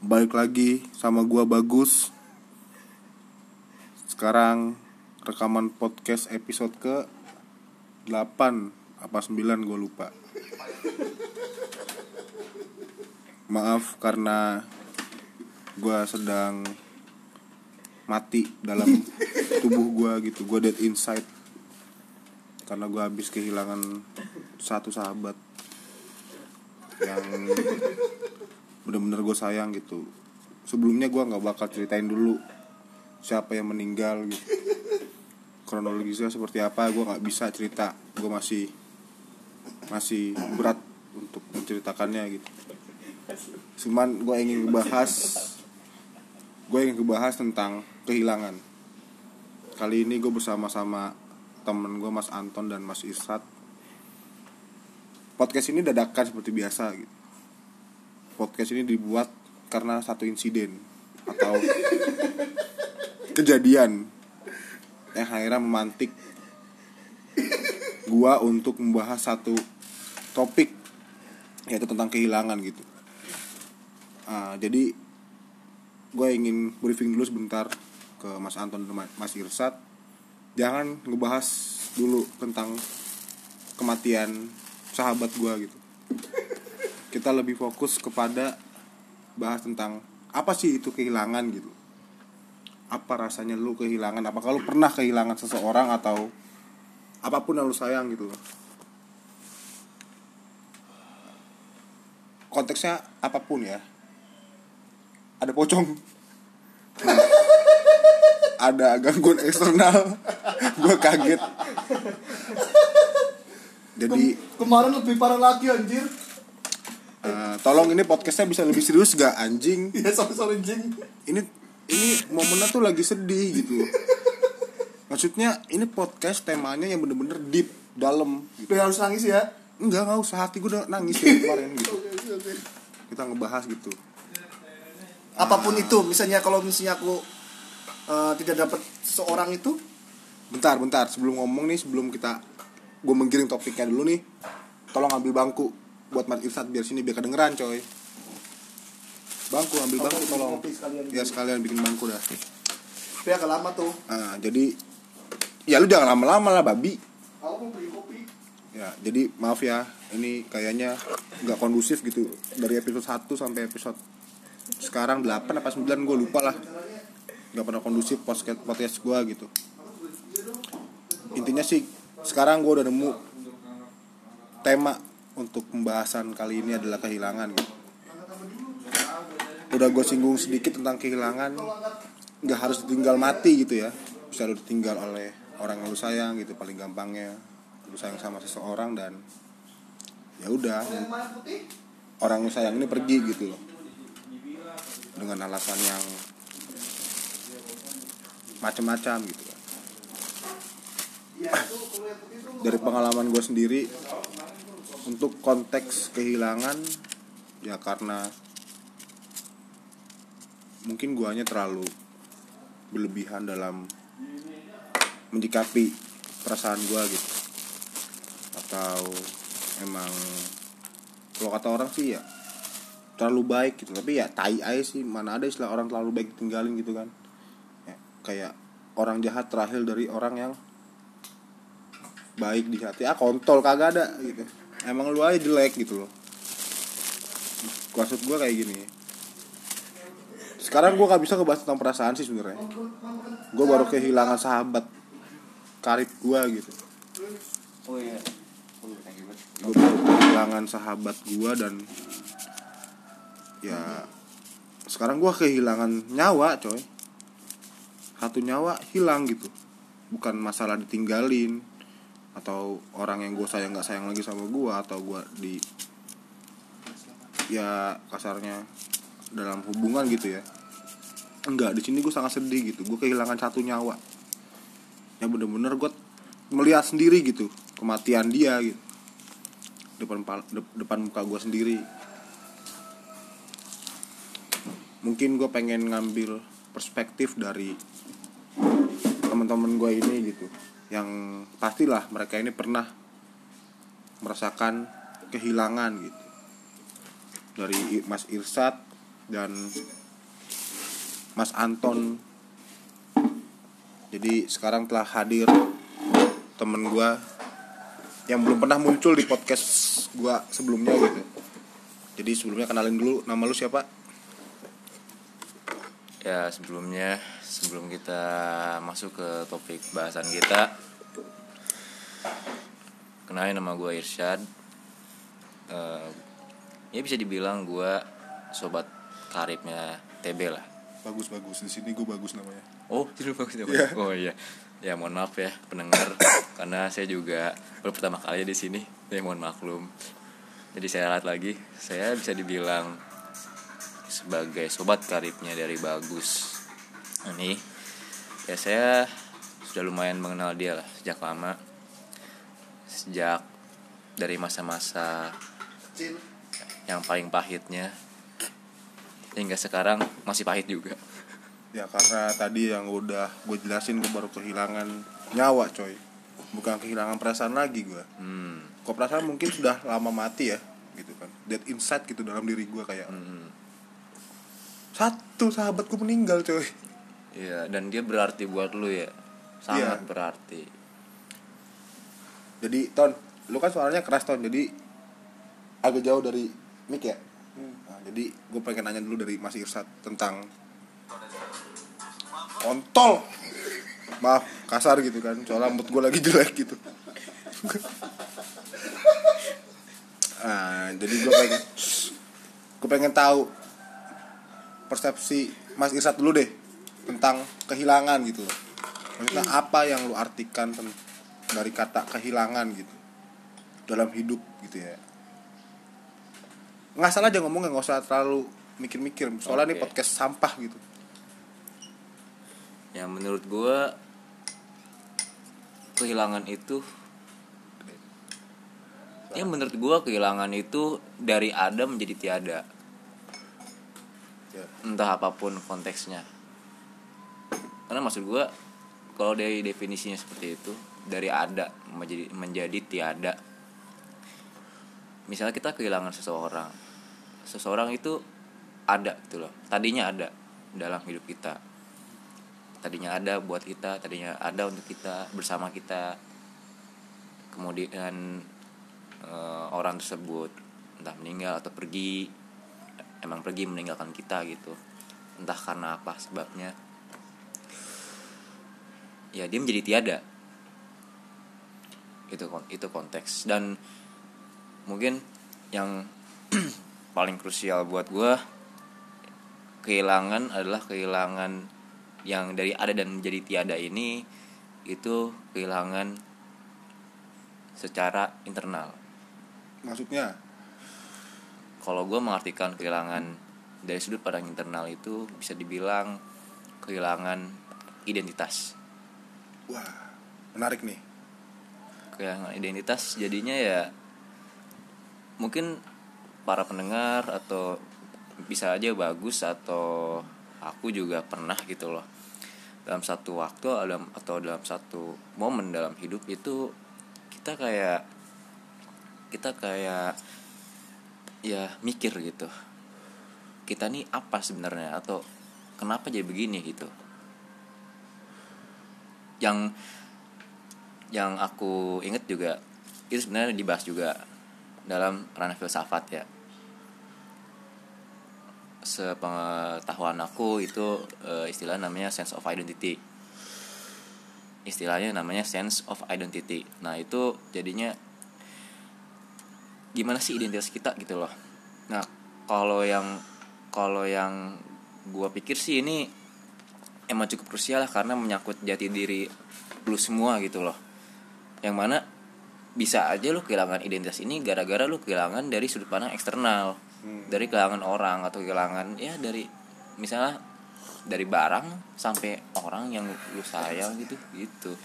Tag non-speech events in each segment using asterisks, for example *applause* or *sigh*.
balik lagi sama gua bagus. Sekarang rekaman podcast episode ke 8 apa 9 gue lupa. Maaf karena gua sedang mati dalam tubuh gua gitu. Gua dead inside. Karena gua habis kehilangan satu sahabat yang bener-bener gue sayang gitu. Sebelumnya gue nggak bakal ceritain dulu siapa yang meninggal gitu. Kronologisnya seperti apa gue nggak bisa cerita. Gue masih masih berat untuk menceritakannya gitu. Cuman gue ingin bahas gue ingin bahas tentang kehilangan. Kali ini gue bersama-sama temen gue Mas Anton dan Mas Irsat podcast ini dadakan seperti biasa gitu. Podcast ini dibuat karena satu insiden atau *laughs* kejadian yang akhirnya memantik gua untuk membahas satu topik yaitu tentang kehilangan gitu. Ah, jadi gue ingin briefing dulu sebentar ke Mas Anton dan Mas Irsat. Jangan ngebahas dulu tentang kematian sahabat gue gitu kita lebih fokus kepada bahas tentang apa sih itu kehilangan gitu. Apa rasanya lu kehilangan? Apa kalau pernah kehilangan seseorang atau apa pun yang lu sayang gitu konteksnya apa pun ya. Ada pocong. Ada gangguan eksternal. Gue kaget. Jadi kemarin lebih parah lagi anjir eh, tolong ini podcastnya bisa lebih serius gak anjing? Ya sorry sorry anjing. Ini ini momennya tuh lagi sedih gitu. Maksudnya ini podcast temanya yang bener-bener deep dalam gitu. Udah harus nangis ya? Enggak nggak usah. Hati gue udah nangis dari kemarin gitu. Oke oke kita ngebahas gitu. Apa pun itu misalnya kalau misalnya aku eh, tidak dapat seseorang itu? Bentar bentar. Sebelum ngomong nih sebelum kita gue menggiring topiknya dulu nih. Tolong ambil bangku buat Mas Irsat biar sini biar kedengeran coy. Bangku ambil bangku bikin tolong sekalian ya sekalian bikin bangku dah. Tapi agak lama tuh. Nah, jadi ya lu jangan lama-lama lah babi. Aku mau beli kopi. Ya, jadi maaf ya, ini kayaknya nggak kondusif gitu. Dari episode 1 sampai episode sekarang 8 apa 9 gue lupa lah. nggak pernah kondusif podcast podcast gue gitu. Intinya sih sekarang gue udah nemu tema untuk pembahasan kali ini adalah kehilangan. Udah gue singgung sedikit tentang kehilangan, nggak harus ditinggal mati gitu ya. Bisa lu ditinggal oleh orang yang lu sayang gitu paling gampangnya lu sayang sama seseorang dan ya udah orang yang sayang ini pergi gitu loh dengan alasan yang macam-macam gitu *clears throat* dari pengalaman gue sendiri untuk konteks kehilangan ya karena mungkin guanya terlalu berlebihan dalam menyikapi perasaan gua gitu. Atau emang kalau kata orang sih ya terlalu baik gitu. Tapi ya tai aja sih mana ada istilah orang terlalu baik tinggalin gitu kan. Ya, kayak orang jahat terakhir dari orang yang baik di hati. Ah kontol kagak ada gitu emang lu aja jelek gitu loh. Maksud gue kayak gini. Sekarang gue gak bisa ngebahas tentang perasaan sih sebenarnya. Gue baru kehilangan sahabat karib gue gitu. Oh iya. gue baru kehilangan sahabat gue dan ya sekarang gue kehilangan nyawa coy. Satu nyawa hilang gitu. Bukan masalah ditinggalin atau orang yang gue sayang nggak sayang lagi sama gue atau gue di ya kasarnya dalam hubungan gitu ya. Enggak di sini gue sangat sedih gitu. Gue kehilangan satu nyawa. Yang bener-bener gue melihat sendiri gitu kematian dia gitu. Depan depan muka gue sendiri. Mungkin gue pengen ngambil perspektif dari teman-teman gue ini gitu yang pastilah mereka ini pernah merasakan kehilangan gitu. Dari Mas Irsat dan Mas Anton. Jadi sekarang telah hadir temen gua yang belum pernah muncul di podcast gua sebelumnya gitu. Jadi sebelumnya kenalin dulu nama lu siapa Ya sebelumnya sebelum kita masuk ke topik bahasan kita Kenalin nama gue Irsyad. Eh, Ya bisa dibilang gue sobat karibnya TB lah. Bagus bagus. Di sini gua bagus namanya. Oh itu bagus ya, Pak? Iya. Oh iya. Ya mohon maaf ya pendengar Karena saya juga baru pertama kali di sini. Ya mohon maklum. Jadi saya lihat lagi. Saya bisa dibilang sebagai sobat karibnya dari Bagus. Ini ya saya sudah lumayan mengenal dia lah sejak lama. Sejak dari masa-masa yang paling pahitnya. Hingga sekarang masih pahit juga. Ya karena tadi yang udah gue jelasin gue baru kehilangan nyawa coy. Bukan kehilangan perasaan lagi gue hmm, kok perasaan mungkin sudah lama mati ya gitu kan. Dead inside gitu dalam diri gue kayak hmm. Satu sahabatku meninggal coy. Iya, dan dia berarti buat lu ya. Sangat Iya. berarti. Jadi ton lu kan suaranya keras ton. Jadi agak jauh dari mic ya? Nah, jadi gue pengen nanya dulu dari Mas Irsat tentang kontol. Maaf kasar gitu kan. Soalnya mood gue lagi jelek gitu. *laughs* Nah jadi gue pengen gue pengen tahu persepsi Mas Irsat dulu deh tentang kehilangan gitu loh. Maksudnya apa yang lu artikan dari kata kehilangan gitu dalam hidup gitu ya. Nggak salah aja ngomongnya nggak usah terlalu mikir-mikir. Soalnya ini Oke. podcast sampah gitu. Yang menurut gua kehilangan itu ya menurut gua kehilangan itu dari ada menjadi tiada ya entah apa pun konteksnya. Karena maksud gua kalau dari definisinya seperti itu dari ada menjadi menjadi tiada. Misalnya kita kehilangan seseorang seseorang itu ada gitu loh. Tadinya ada dalam hidup kita. Tadinya ada buat kita tadinya ada untuk kita bersama kita. Kemudian eh, orang tersebut entah meninggal atau pergi emang pergi meninggalkan kita gitu. Entah karena apa sebabnya. Ya dia menjadi tiada. Itu itu konteks. Dan mungkin yang *clears throat* paling krusial buat gue kehilangan adalah kehilangan yang dari ada dan menjadi tiada ini itu kehilangan secara internal. Maksudnya kalau gue mengartikan kehilangan dari sudut pandang internal itu bisa dibilang kehilangan identitas. Wah menarik nih. Kehilangan identitas jadinya ya mungkin para pendengar atau bisa aja bagus atau aku juga pernah gitu loh. Dalam satu waktu dalam atau dalam satu momen dalam hidup itu kita kayak kita kayak ya mikir gitu. Kita nih apa sebenarnya? Atau kenapa jadi begini gitu? Yang yang aku inget juga itu sebenarnya dibahas juga dalam ranah filsafat ya. Sepengetahuan aku itu eh, istilah namanya sense of identity. Istilahnya namanya sense of identity. Nah itu jadinya gimana sih identitas kita gitu loh. Nah kalau yang kalau yang gua pikir sih ini emang cukup krusial lah karena menyangkut jati diri lu semua gitu loh. Yang mana bisa aja lu kehilangan identitas ini gara-gara lu kehilangan dari sudut pandang eksternal. Hmm. dari kehilangan orang atau kehilangan ya dari misalnya dari barang sampai orang yang lu sayang gitu gitu.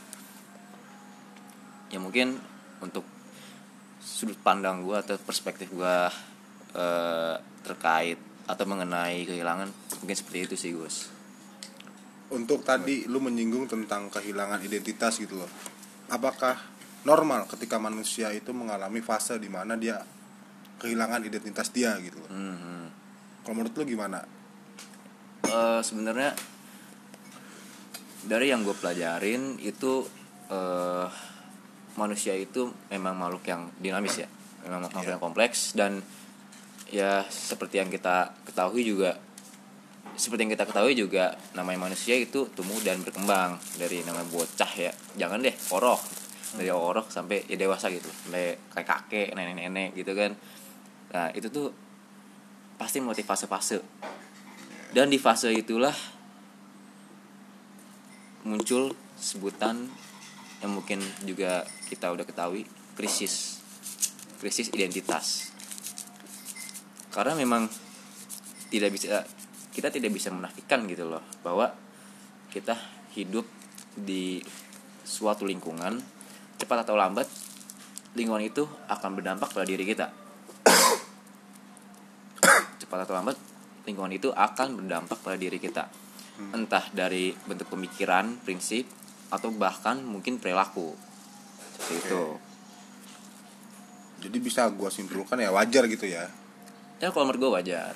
Ya mungkin untuk sudut pandang gua atau perspektif gua eh, terkait atau mengenai kehilangan mungkin seperti itu sih Gus. Untuk tadi lu menyinggung tentang kehilangan identitas gitu loh. Apakah normal ketika manusia itu mengalami fase di mana dia kehilangan identitas dia gitu loh? Hmm, kalau menurut lu gimana? Eh, sebenarnya dari yang gue pelajarin itu eh manusia itu memang makhluk yang dinamis ya. Memang makhluk Iya. yang kompleks dan ya seperti yang kita ketahui juga seperti yang kita ketahui juga namanya manusia itu tumbuh dan berkembang dari namanya bocah ya. Jangan deh orok. Dari orok sampai ya dewasa gitu. Sampai kayak kakek nenek-nenek gitu kan. Nah itu tuh pasti melewati fase-fase. Dan di fase itulah muncul sebutan yang mungkin juga kita udah ketahui krisis. Krisis identitas. Karena memang tidak bisa kita tidak bisa menafikan gitu loh bahwa kita hidup di suatu lingkungan cepat atau lambat lingkungan itu akan berdampak pada diri kita. *coughs* Cepat atau lambat lingkungan itu akan berdampak pada diri kita. Entah dari bentuk pemikiran prinsip atau bahkan mungkin perilaku. Seperti itu. Jadi bisa gua simpulkan ya wajar gitu ya. Ya kalau menurut gue wajar.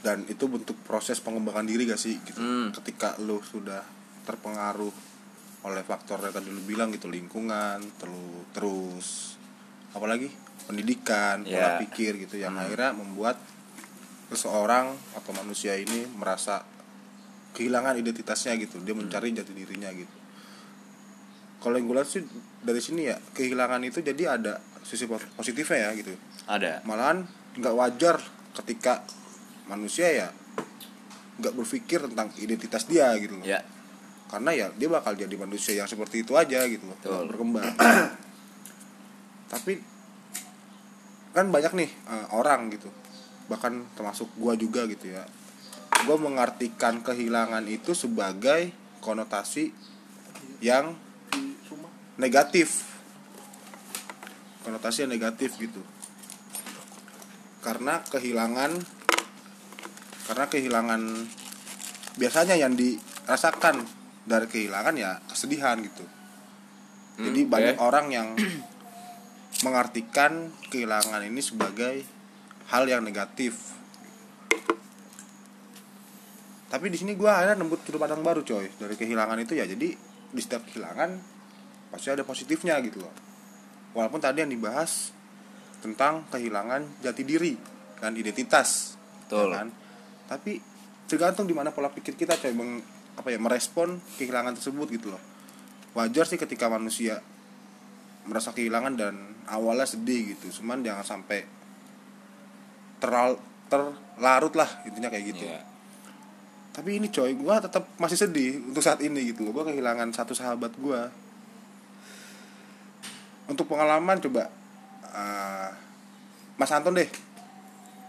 Dan itu bentuk proses pengembangan diri gak sih gitu? Hmm. ketika lu sudah terpengaruh oleh faktor yang tadi lu bilang gitu lingkungan terus terus apalagi? Pendidikan pola Ya. pikir gitu yang Hmm. akhirnya membuat seseorang atau manusia ini merasa kehilangan identitasnya gitu. Dia mencari jati dirinya gitu kalau yang gue lihat sih dari sini ya kehilangan itu jadi ada sisi positifnya ya gitu. Ada. Malahan nggak wajar ketika manusia ya nggak berpikir tentang identitas dia gitu loh. Ya. Karena ya dia bakal jadi manusia yang seperti itu aja gitu loh. Betul. berkembang. *clears throat* Tapi kan banyak nih eh, orang gitu. Bahkan termasuk gua juga gitu ya. Gua mengartikan kehilangan itu sebagai konotasi yang negatif. Konotasi yang negatif gitu. Karena kehilangan karena kehilangan biasanya yang dirasakan dari kehilangan ya kesedihan gitu. Jadi Hmm, banyak orang yang *clears throat* mengartikan kehilangan ini sebagai hal yang negatif. Tapi di sini gua akhirnya nembut sudut pandang baru coy dari kehilangan itu ya. Jadi di setiap kehilangan pasti ada positifnya gitu loh. Walaupun tadi yang dibahas tentang kehilangan jati diri kan identitas Betul. ya kan? Tapi tergantung di mana pola pikir kita coy meng, apa ya merespon kehilangan tersebut gitu loh. Wajar sih ketika manusia merasa kehilangan dan awalnya sedih gitu. Cuman jangan sampai teral terlarut lah intinya kayak gitu. Ya tapi ini coy gue tetap masih sedih untuk saat ini gitu loh. Gue kehilangan satu sahabat gue untuk pengalaman coba eh, Mas Anton deh.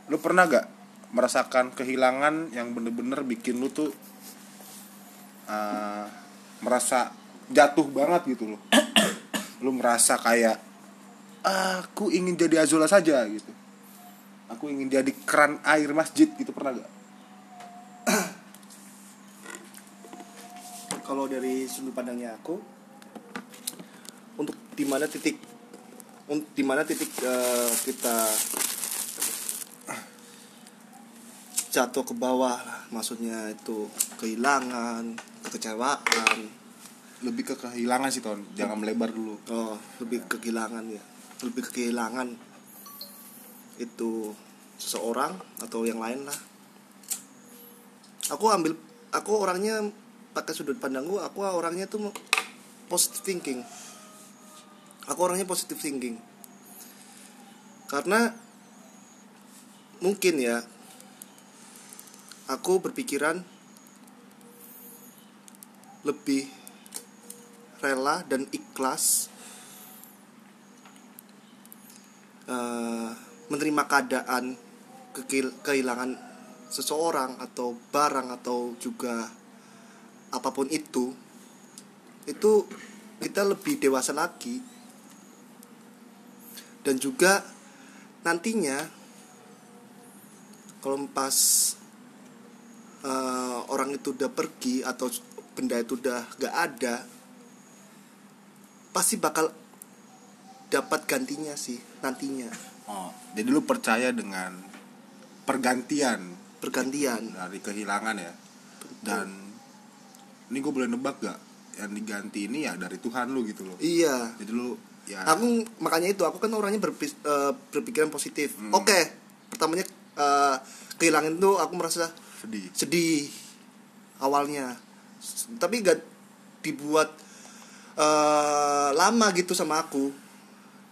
Lu pernah gak merasakan kehilangan yang bener-bener bikin lu tuh eh, merasa jatuh banget gitu loh? *coughs* Lu merasa kayak "Ah, aku ingin jadi Azula saja gitu. Aku ingin jadi keran air masjid gitu. Pernah gak *coughs* kalau dari sudut pandangnya aku di mana titik di mana titik eh, kita jatuh ke bawah maksudnya itu kehilangan kekecewaan. Lebih ke kehilangan sih ton. Jangan melebar dulu. Oh lebih ke kehilangan ya. Lebih ke kehilangan itu seseorang atau yang lain lah. Aku ambil aku orangnya pakai sudut pandangku aku orangnya tuh positive thinking aku orangnya positive thinking. Karena mungkin ya aku berpikiran lebih rela dan ikhlas eh, menerima keadaan kekil- kehilangan seseorang atau barang atau juga apa pun itu itu kita lebih dewasa lagi dan juga nantinya kalau pas eh, orang itu udah pergi atau benda itu udah gak ada pasti bakal dapat gantinya sih nantinya. Oh jadi lu percaya dengan pergantian? Bergantian dari kehilangan ya? Dan ini gue boleh nebak gak yang diganti ini ya dari Tuhan lu gitu loh. Iya. Jadi lu ya. Aku makanya itu aku kan orangnya berpis- eh, berpikiran positif. Hmm. oke pertamanya eh, kehilangan itu aku merasa sedih. sedih awalnya. S- tapi gak dibuat eh, lama gitu sama aku.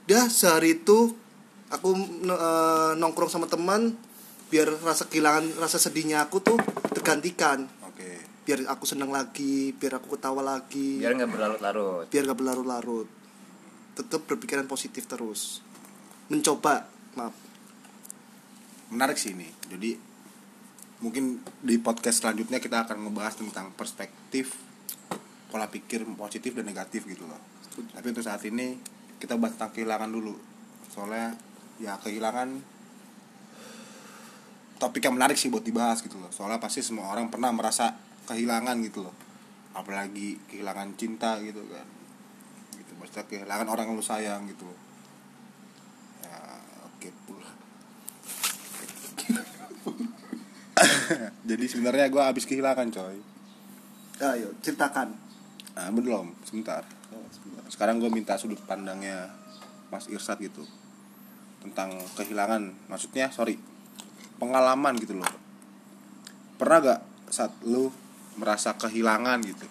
Dah sehari itu aku eh, nongkrong sama teman biar rasa kehilangan rasa sedihnya aku tuh tergantikan. Oke. Biar aku senang lagi biar aku ketawa lagi. Biar nggak berlarut-larut. Biar gak berlarut-larut tetap berpikiran positif terus. Mencoba maaf. Menarik sih ini. Jadi mungkin di podcast selanjutnya kita akan ngebahas tentang perspektif pola pikir positif dan negatif gitu loh. Tapi untuk saat ini kita bahas tentang kehilangan dulu. Soalnya ya kehilangan topik yang menarik sih buat dibahas gitu loh. Soalnya pasti semua orang pernah merasa kehilangan gitu loh. Apalagi kehilangan cinta gitu kan maksudnya kehilangan orang yang lu sayang gitu. Ya oke pula *laughs* jadi sebenarnya gue habis kehilangan coy. Ayo ceritakan. Nah, belum sebentar. Sekarang gue minta sudut pandangnya Mas Irsat gitu tentang kehilangan. Maksudnya sorry pengalaman gitu loh. Pernah gak saat lu merasa kehilangan gitu?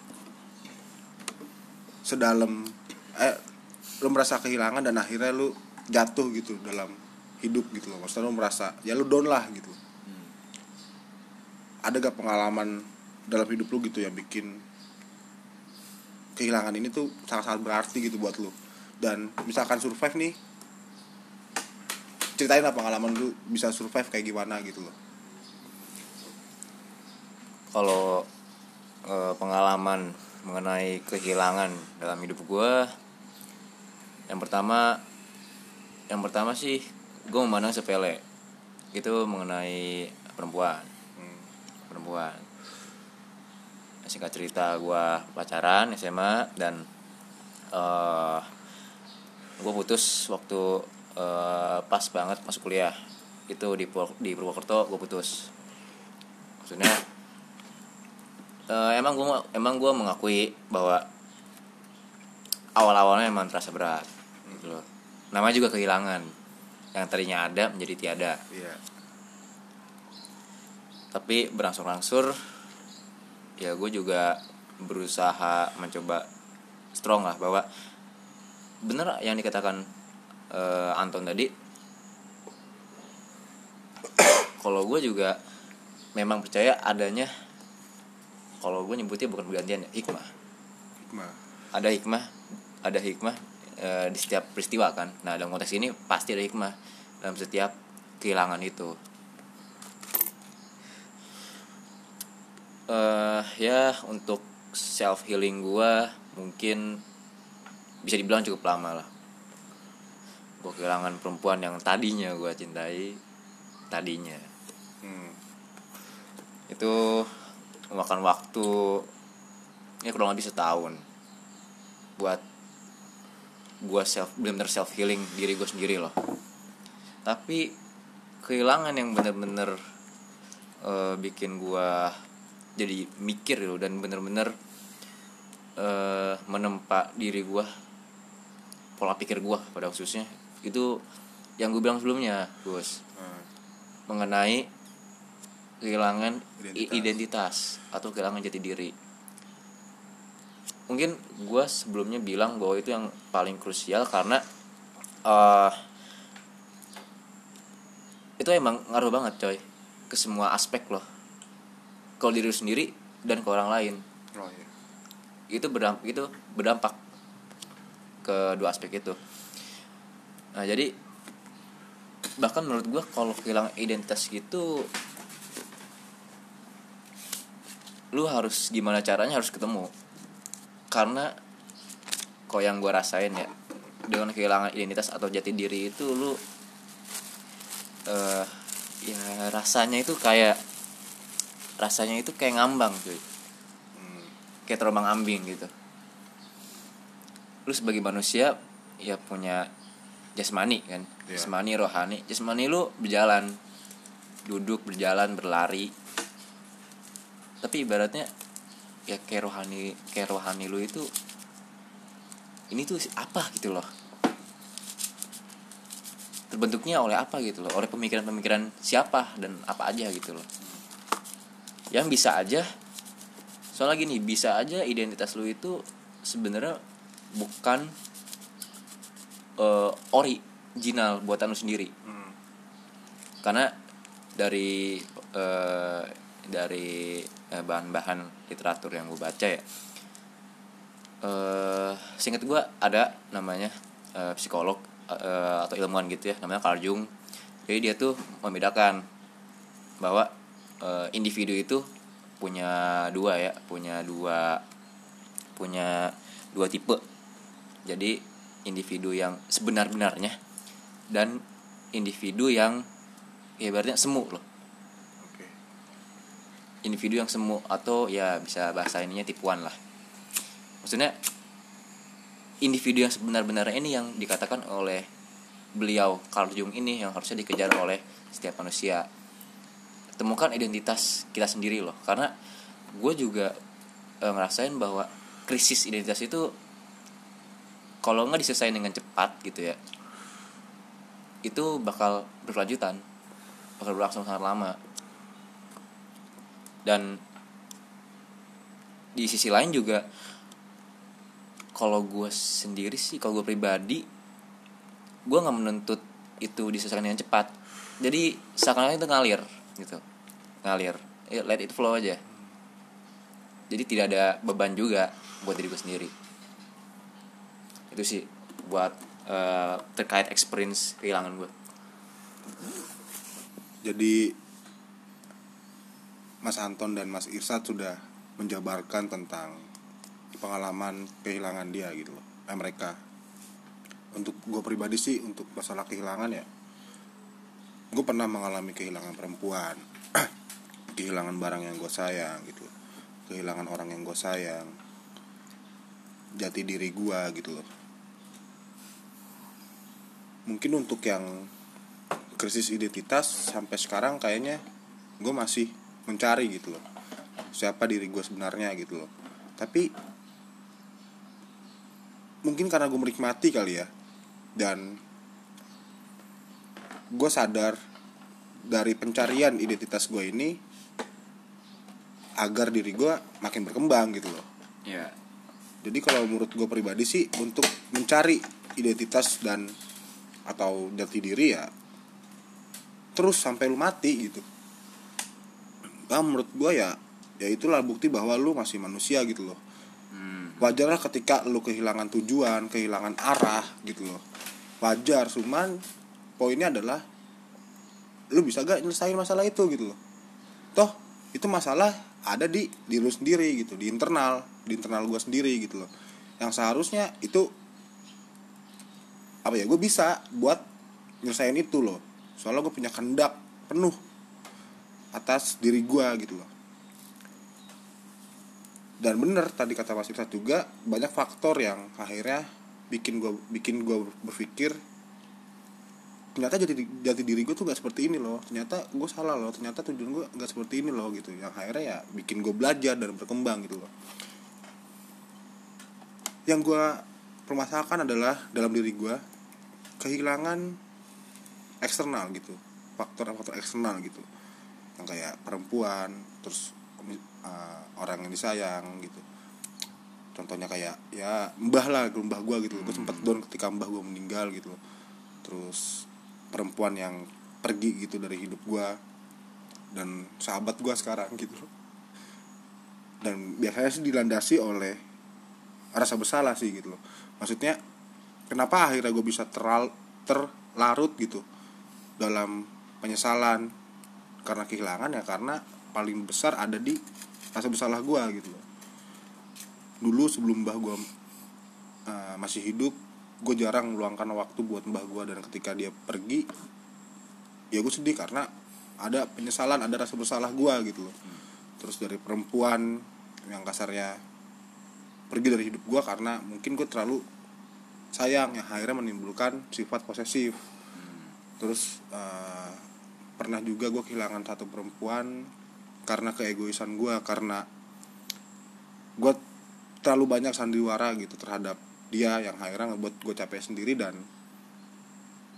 Sedalam eh lu merasa kehilangan dan akhirnya lu jatuh gitu dalam hidup gitu loh. Maksudnya lu merasa ya lu down lah gitu. Ada gak pengalaman dalam hidup lu gitu yang bikin kehilangan ini tuh sangat-sangat berarti gitu buat lu? Dan misalkan survive nih? Ceritain lah pengalaman lu bisa survive kayak gimana gitu loh. Kalau eh, pengalaman mengenai kehilangan dalam hidup gue yang pertama yang pertama sih gue memandang sepele. Itu mengenai perempuan. Hmm. perempuan. Singkat cerita gue pacaran SMA dan eh gue putus waktu eh, pas banget masuk kuliah. Itu di di Purwokerto gue putus. Maksudnya eh, emang gue emang gue mengakui bahwa awal-awalnya emang terasa berat gitu loh. Namanya juga kehilangan. Yang tadinya ada menjadi tiada. Iya. Tapi berangsur-angsur ya gue juga berusaha mencoba strong lah bahwa bener yang dikatakan eh, Anton tadi *coughs* kalau gue juga memang percaya adanya kalau gue nyebutnya bukan pergantian ya hikmah. Hikmah. Ada hikmah ada hikmah eh, di setiap peristiwa kan. Nah dalam konteks ini pasti ada hikmah dalam setiap kehilangan itu. Eh ya untuk self healing gua mungkin bisa dibilang cukup lama lah. Gue kehilangan perempuan yang tadinya gua cintai tadinya. Hmm. itu memakan waktu ya kurang lebih setahun buat gua self benar-benar self healing diri gue sendiri loh tapi kehilangan yang bener-bener eh, bikin gua jadi mikir loh dan bener-bener eh, menempa diri gua pola pikir gua pada khususnya itu yang gue bilang sebelumnya Gus Hmm. mengenai kehilangan Identitas. identitas atau kehilangan jati diri mungkin gue sebelumnya bilang bahwa itu yang paling krusial karena eh itu emang ngaruh banget coy ke semua aspek loh. Kalau diri sendiri dan ke orang lain. Oh iya. Itu berdampak itu berdampak ke dua aspek itu. Nah jadi bahkan menurut gue kalau kehilangan identitas gitu lu harus gimana caranya harus ketemu karena kok yang gue rasain ya dengan kehilangan identitas atau jati diri itu lu eh ya rasanya itu kayak rasanya itu kayak ngambang cuy. Hmm. kayak terombang ambing gitu. Lu sebagai manusia ya punya jasmani kan? Iya. jasmani rohani. Jasmani lu berjalan duduk berjalan berlari. Tapi ibaratnya ya kayak rohani kayak rohani lu itu ini tuh apa gitu loh. Terbentuknya oleh apa gitu loh oleh pemikiran-pemikiran siapa dan apa aja gitu loh. Yang bisa aja soalnya gini bisa aja identitas lu itu sebenarnya bukan uh, original buatan lu sendiri. Hmm. karena dari eh, dari eh, bahan-bahan literatur yang gue baca ya. Eh singkat gue ada namanya eh, psikolog eh, atau ilmuwan gitu ya namanya Carl Jung. Jadi dia tuh membedakan bahwa eh, individu itu punya dua ya punya dua punya dua tipe. Jadi individu yang sebenar-benarnya dan individu yang ya ibaratnya semu loh. Individu yang semu atau ya bisa bahasa ininya tipuan lah. Maksudnya individu yang sebenar-benarnya ini yang dikatakan oleh beliau Carl Jung ini yang harusnya dikejar oleh setiap manusia. Temukan identitas kita sendiri loh. Karena gue juga eh, ngerasain bahwa krisis identitas itu kalau nggak diselesaikan dengan cepat gitu ya itu bakal berkelanjutan bakal berlangsung sangat lama dan di sisi lain juga kalau gue sendiri sih kalau gue pribadi gue nggak menuntut itu diselesaikan dengan cepat. Jadi seakan-akan itu ngalir gitu. Ngalir. Ya, let it flow aja. Jadi tidak ada beban juga buat diri gue sendiri. Itu sih buat eh, terkait experience kehilangan gue Jadi Mas Anton dan Mas Irsat sudah menjabarkan tentang pengalaman kehilangan dia gitu loh. Eh, mereka. Untuk gue pribadi sih untuk masalah kehilangan ya. Gue pernah mengalami kehilangan perempuan, *clears throat* kehilangan barang yang gue sayang gitu, loh. kehilangan orang yang gue sayang, jati diri gue gitu loh. Mungkin untuk yang krisis identitas sampai sekarang kayaknya gue masih mencari gitu loh. Siapa diri gue sebenarnya gitu loh. Tapi mungkin karena gue menikmati kali ya dan gue sadar dari pencarian identitas gue ini agar diri gue makin berkembang gitu loh. Ya jadi kalau menurut gue pribadi sih untuk mencari identitas dan atau jati diri ya terus sampai lu mati gitu. Nah, menurut gue ya ya itulah bukti bahwa lu masih manusia gitu loh. hmm. Wajar lah ketika lu kehilangan tujuan, kehilangan arah gitu loh. Wajar, cuman poinnya adalah lu bisa gak nyelesain masalah itu gitu loh. Toh itu masalah ada di di lu sendiri gitu, di internal, di internal gue sendiri gitu loh. Yang seharusnya itu apa ya gue bisa buat nyelesain itu loh soalnya gue punya kehendak penuh atas diri gue gitu loh. Dan bener tadi kata Mas Irsat juga banyak faktor yang akhirnya bikin gue bikin gue berpikir ternyata jadi jati diri gue tuh gak seperti ini loh. Ternyata gue salah loh ternyata tujuan gue gak seperti ini loh gitu. Yang akhirnya ya bikin gue belajar dan berkembang gitu loh. Yang gue permasalahkan adalah dalam diri gue kehilangan eksternal gitu. Faktor-faktor eksternal gitu yang kayak perempuan terus uh, orang yang disayang gitu. Contohnya kayak ya mbah lah mbah gue gitu gue sempet down ketika mbah gue meninggal gitu terus perempuan yang pergi gitu dari hidup gue dan sahabat gue sekarang gitu dan biasanya sih dilandasi oleh rasa bersalah sih gitu loh. Maksudnya kenapa akhirnya gue bisa teral terlarut gitu dalam penyesalan karena kehilangan ya karena paling besar ada di rasa bersalah gue gitu loh. Dulu sebelum mbah gue uh, masih hidup gue jarang meluangkan waktu buat mbah gue dan ketika dia pergi ya gue sedih karena ada penyesalan ada rasa bersalah gue gitu loh. Terus dari perempuan yang kasarnya pergi dari hidup gue karena mungkin gue terlalu sayang yang akhirnya menimbulkan sifat posesif. Terus uh, pernah juga gue kehilangan satu perempuan karena keegoisan gue karena gue terlalu banyak sandiwara gitu terhadap dia yang akhirnya ngebuat gue capek sendiri dan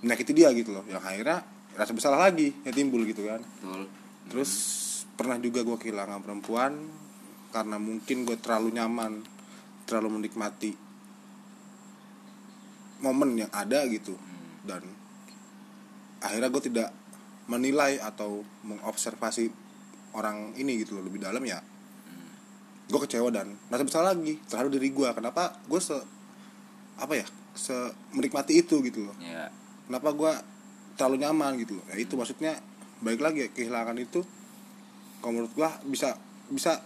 menyakiti dia gitu loh. Yang akhirnya rasa bersalah lagi yang timbul gitu kan. Betul. Terus pernah juga gue kehilangan perempuan karena mungkin gue terlalu nyaman terlalu menikmati momen yang ada gitu. Dan akhirnya gue tidak menilai atau mengobservasi orang ini gitu loh lebih dalam ya. Gue kecewa dan rasa bersalah lagi terhadap diri gue kenapa gue se apa ya se menikmati itu gitu loh? Ya. Kenapa gue terlalu nyaman gitu loh? Ya itu maksudnya baik lagi ya, kehilangan itu kalau menurut gue bisa bisa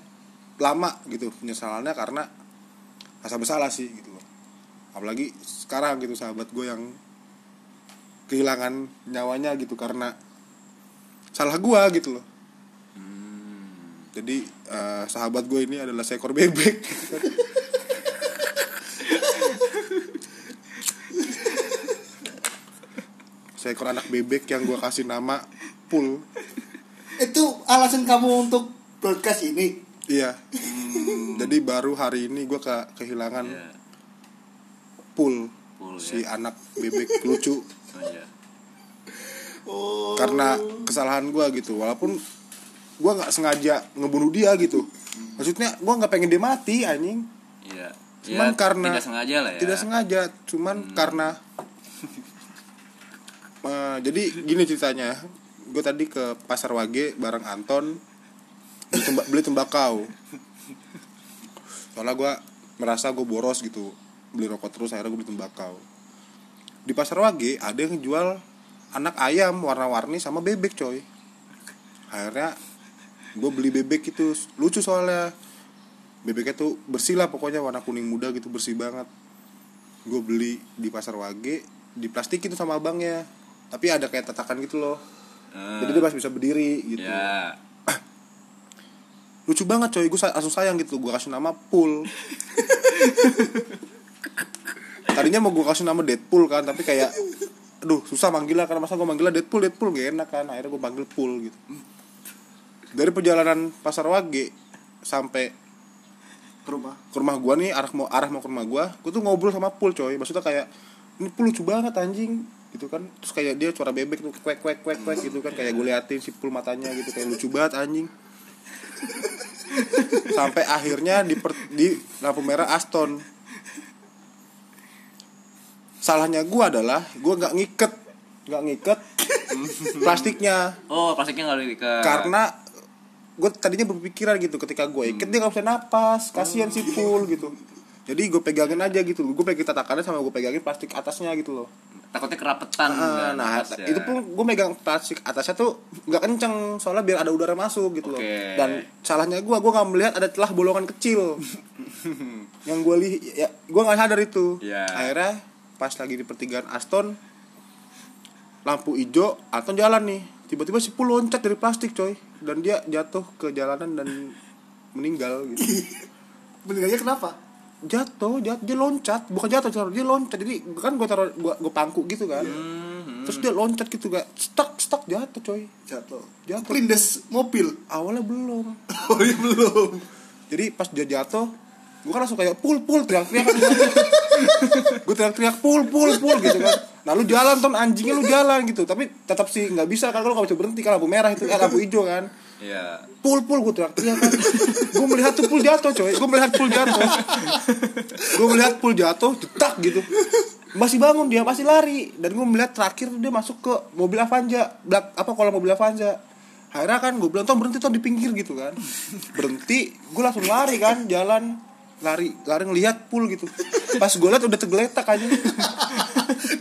lama gitu penyesalannya karena rasa bersalah sih gitu loh. Apalagi sekarang gitu sahabat gue yang kehilangan nyawanya gitu karena salah gue gitu loh. Hmm. jadi eh, sahabat gue ini adalah seekor bebek. Seekor anak bebek yang gue kasih nama Pul. Itu alasan kamu untuk broadcast ini? Iya. Jadi baru hari ini gue ke kehilangan ya Pul Pul, si ya. anak bebek lucu. Oh, ya oh. Karena kesalahan gue gitu. Walaupun gue nggak sengaja ngebunuh dia gitu. Maksudnya gue nggak pengen dia mati anjing. Iya. Cuman Ya, karena- tidak sengaja lah ya. tidak sengaja. Cuman karena *laughs* Eh, jadi gini ceritanya. Gue tadi ke pasar wage bareng Anton beli, temba- beli tembakau. Soalnya gue merasa gue boros gitu. Beli rokok terus akhirnya gue beli tembakau. Di pasar wage ada yang jual anak ayam warna-warni sama bebek coy. Akhirnya gue beli bebek itu lucu soalnya. Bebeknya tuh bersih lah pokoknya warna kuning muda gitu bersih banget. Gue beli di pasar wage di plastik itu sama abangnya. Tapi ada kayak tatakan gitu loh. Eh, jadi dia masih bisa berdiri gitu. Ya. *clears throat* lucu banget coy. Gue langsung sayang gitu gue kasih nama Pool. *laughs* Tadinya mau gue kasih nama Deadpool kan tapi kayak aduh susah manggilnya karena masa gue manggilnya Deadpool Deadpool gak enak kan akhirnya gue panggil Pool gitu. Dari perjalanan pasar wage sampai ke rumah. ke rumah gua nih arah mau arah mau ke rumah gua gua tuh ngobrol sama Pul coy. Maksudnya kayak ini Pul lucu banget anjing. Gitu kan. Terus kayak dia suara bebek tuh kwek kwek kwek kwek gitu kan. Kayak gue liatin si Pul matanya gitu kayak lucu banget anjing. Sampai akhirnya di per- di lampu merah Aston salahnya gua adalah gua nggak ngiket nggak ngiket *laughs* plastiknya. Oh, plastiknya nggak ke karena gue tadinya berpikiran gitu ketika gue ikat dia nggak bisa napas kasihan si Pul gitu. Jadi gue pegangin aja gitu gue pegang tatakannya sama gue pegangin plastik atasnya gitu loh. Takutnya kerapetan Ah, kan, nah atasnya. itu pun gue megang plastik atasnya tuh nggak kenceng soalnya biar ada udara masuk gitu loh. Oke. dan salahnya gue gue nggak melihat ada celah bolongan kecil. *laughs* Yang gue lihat ya gue nggak sadar itu. Ya. akhirnya pas lagi di pertigaan Aston lampu hijau Anton jalan nih. Tiba-tiba si Pul loncat dari plastik coy. Dan dia jatuh ke jalanan dan meninggal gitu. *laughs* Meninggalnya kenapa? Jatuh jatuh dia loncat. Bukan jatuh taruh dia loncat. Jadi kan gue taruh gue gue pangku gitu kan. Hmm, terus dia loncat gitu gak. Stuck stuck jatuh coy. Jatuh. Jatuh. kelindes mobil? Awalnya belum. *laughs* Oh iya belum. Jadi pas dia jatuh gue kan langsung kayak pul pul teriak-teriak. kan *laughs* gue teriak-teriak pul pul pul gitu kan. Nah lu jalan ton. Anjingnya lu jalan gitu. Tapi tetap sih nggak bisa kan lu nggak bisa berhenti kan lampu merah itu kan lampu hijau kan. Iya. pul pul gue teriak-teriak kan. Gue melihat tuh pul jatuh coy. Gue melihat pul jatuh. Gue melihat pul jatuh jetak gitu. Masih bangun dia masih lari. Dan gue melihat terakhir dia masuk ke mobil Avanza belak apa kalau mobil Avanza. Akhirnya kan gue bilang tom berhenti tom di pinggir gitu kan. Berhenti gue langsung lari kan jalan lari lari ngelihat pul gitu. Pas gue lihat udah tergeletak aja.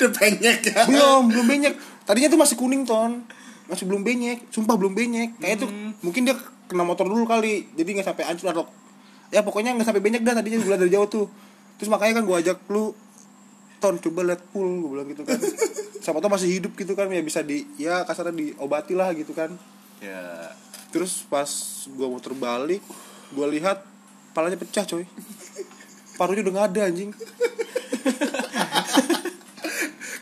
Udah penyek ya? Belum belum benyek tadinya tuh masih kuning ton. Masih belum benyek sumpah belum benyek kayak itu mungkin dia kena motor dulu kali. Jadi nggak sampai hancur atau ya pokoknya nggak sampai benyek dah tadinya. Gue liat dari jauh tuh. Terus makanya kan gue ajak lu ton coba lihat pool gue bilang gitu kan. Siapa tau masih hidup gitu kan. Ya bisa di ya kasarnya diobati lah gitu kan. Ya. terus pas gue mau terbalik gue lihat palanya pecah coy. Parunya udah nggak ada anjing.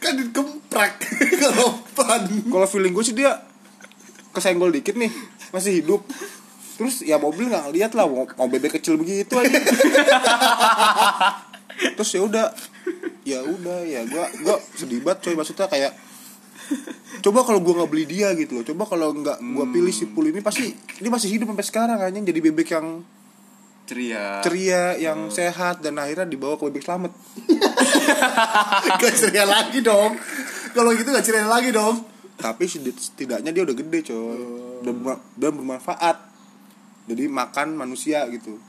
Kan dikemprak *laughs* keropan kalau feeling gue sih dia kesenggol dikit nih masih hidup. Terus ya mobil nggak ngeliat lah mau, mau bebek kecil begitu aja. Terus ya udah ya udah ya gua gua sedih banget coy. Maksudnya kayak coba kalau gua nggak beli dia gitu loh. Coba kalau nggak gua pilih si pul ini pasti dia masih hidup sampai sekarang anjing. Jadi bebek yang ceria. Ceria yang sehat dan akhirnya dibawa ke bebek selamat *laughs* Gak ceria lagi dong. Kalau gitu gak ceria lagi dong. Tapi setidaknya dia udah gede coy. Dan, berma- dan bermanfaat. Jadi makan manusia gitu.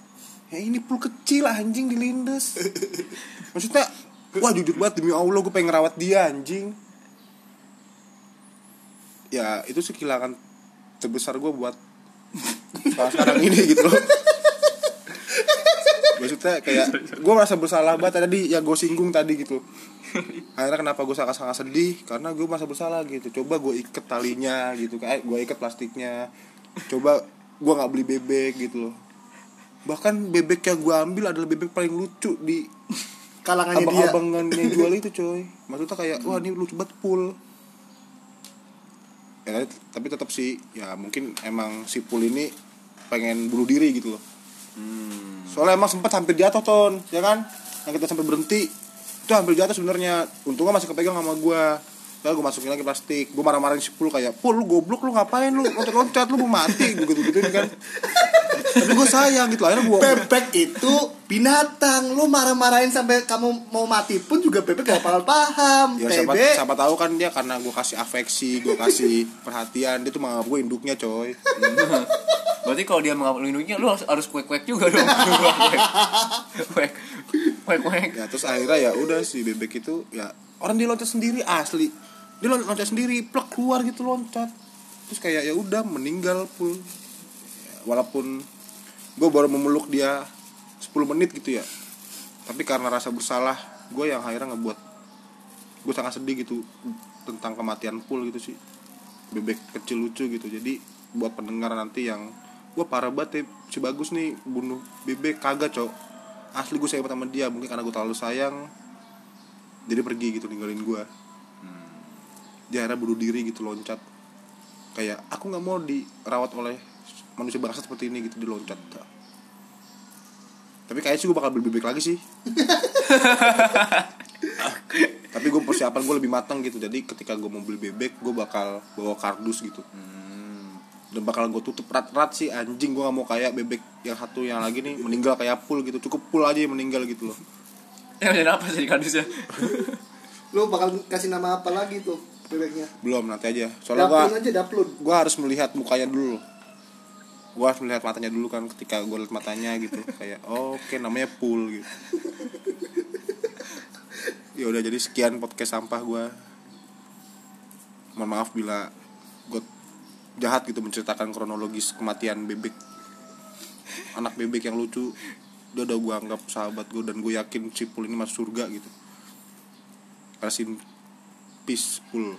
Ya ini pul kecil anjing dilindes *laughs* maksudnya wah jujur banget demi allah gue pengen ngerawat dia anjing. Ya itu sih kehilangan terbesar gue buat *laughs* sekarang sekarang ini gitu loh maksudnya kayak gue merasa bersalah banget tadi yang gue singgung tadi gitu. Akhirnya kenapa gue sangat-sangat sedih? Karena gue merasa bersalah gitu. Coba gue iket talinya gitu kayak gue iket plastiknya. Coba gue nggak beli bebek gitu loh. Bahkan bebek yang gue ambil adalah bebek paling lucu di Kalangannya dia. Abang-abangan yang jual itu coy. Maksudnya kayak wah ini lucu banget pul ya tapi tetap sih ya mungkin emang si pul ini pengen bunuh diri gitu loh hmm. soalnya emang sempat hampir jatuh ton ya kan? Yang kita sampai berhenti itu hampir jatuh sebenarnya. Untungnya masih kepegang sama gua. Lalu gue masukin lagi plastik. Gue marah-marahin si Pul kayak Pul lu goblok lu ngapain lu? Loncat-loncat lu mau mati? Gue gitu-gituin kan Tapi gue sayang gitu Akhirnya gue Bebek itu binatang. Lu marah-marahin sampai kamu mau mati pun juga bebek gak bakal paham. Ya siapa, Bebek siapa tahu kan dia karena gue kasih afeksi Gue kasih perhatian Dia tuh menganggap gue induknya coy. *laughs* Berarti kalau dia mengambil lindungnya lu harus harus kuek kuek juga dong. *laughs* Kuek kuek kuek Ya terus akhirnya ya udah si bebek itu Ya orang dia loncat sendiri asli. Dia loncat, sendiri Plek keluar gitu loncat. Terus kayak ya udah meninggal Pul Ya, Walaupun gue baru memeluk dia 10 menit gitu ya. Tapi karena rasa bersalah Gue yang akhirnya ngebuat Gue sangat sedih gitu Tentang kematian Pul gitu sih. Bebek kecil lucu gitu. Jadi buat pendengar nanti yang Gue parah banget ya Si bagus nih bunuh bebek. Kagak cok. Asli gue sayang sama dia Mungkin karena gue terlalu sayang Jadi pergi gitu ninggalin gue Dia akhirnya bunuh diri gitu loncat. Kayak aku nggak mau dirawat oleh manusia bangsa seperti ini gitu diloncat tapi kayaknya sih gue bakal beli bebek lagi sih. *laughs* Tapi gue persiapan gue lebih matang gitu. Jadi ketika gue mau beli bebek gue bakal bawa kardus gitu. Dan bakal gue tutup rat-rat sih. Anjing gue gak mau kayak bebek yang satu yang lagi nih meninggal kayak pul gitu. Cukup pul aja yang meninggal gitu loh. *laughs* Ya jadi apa sih kardusnya? *laughs* Lu bakal kasih nama apa lagi tuh bebeknya belum nanti aja. Soalnya gue gue harus melihat mukanya dulu gue harus melihat matanya dulu kan ketika gue lihat matanya gitu. Kayak oh, oke namanya pool gitu. Ya udah jadi sekian podcast sampah gue mohon maaf bila gue jahat gitu menceritakan kronologis kematian bebek. Anak bebek yang lucu. Dia udah gue anggap sahabat gue dan gue yakin si pool ini masuk surga gitu. Kasih peace pool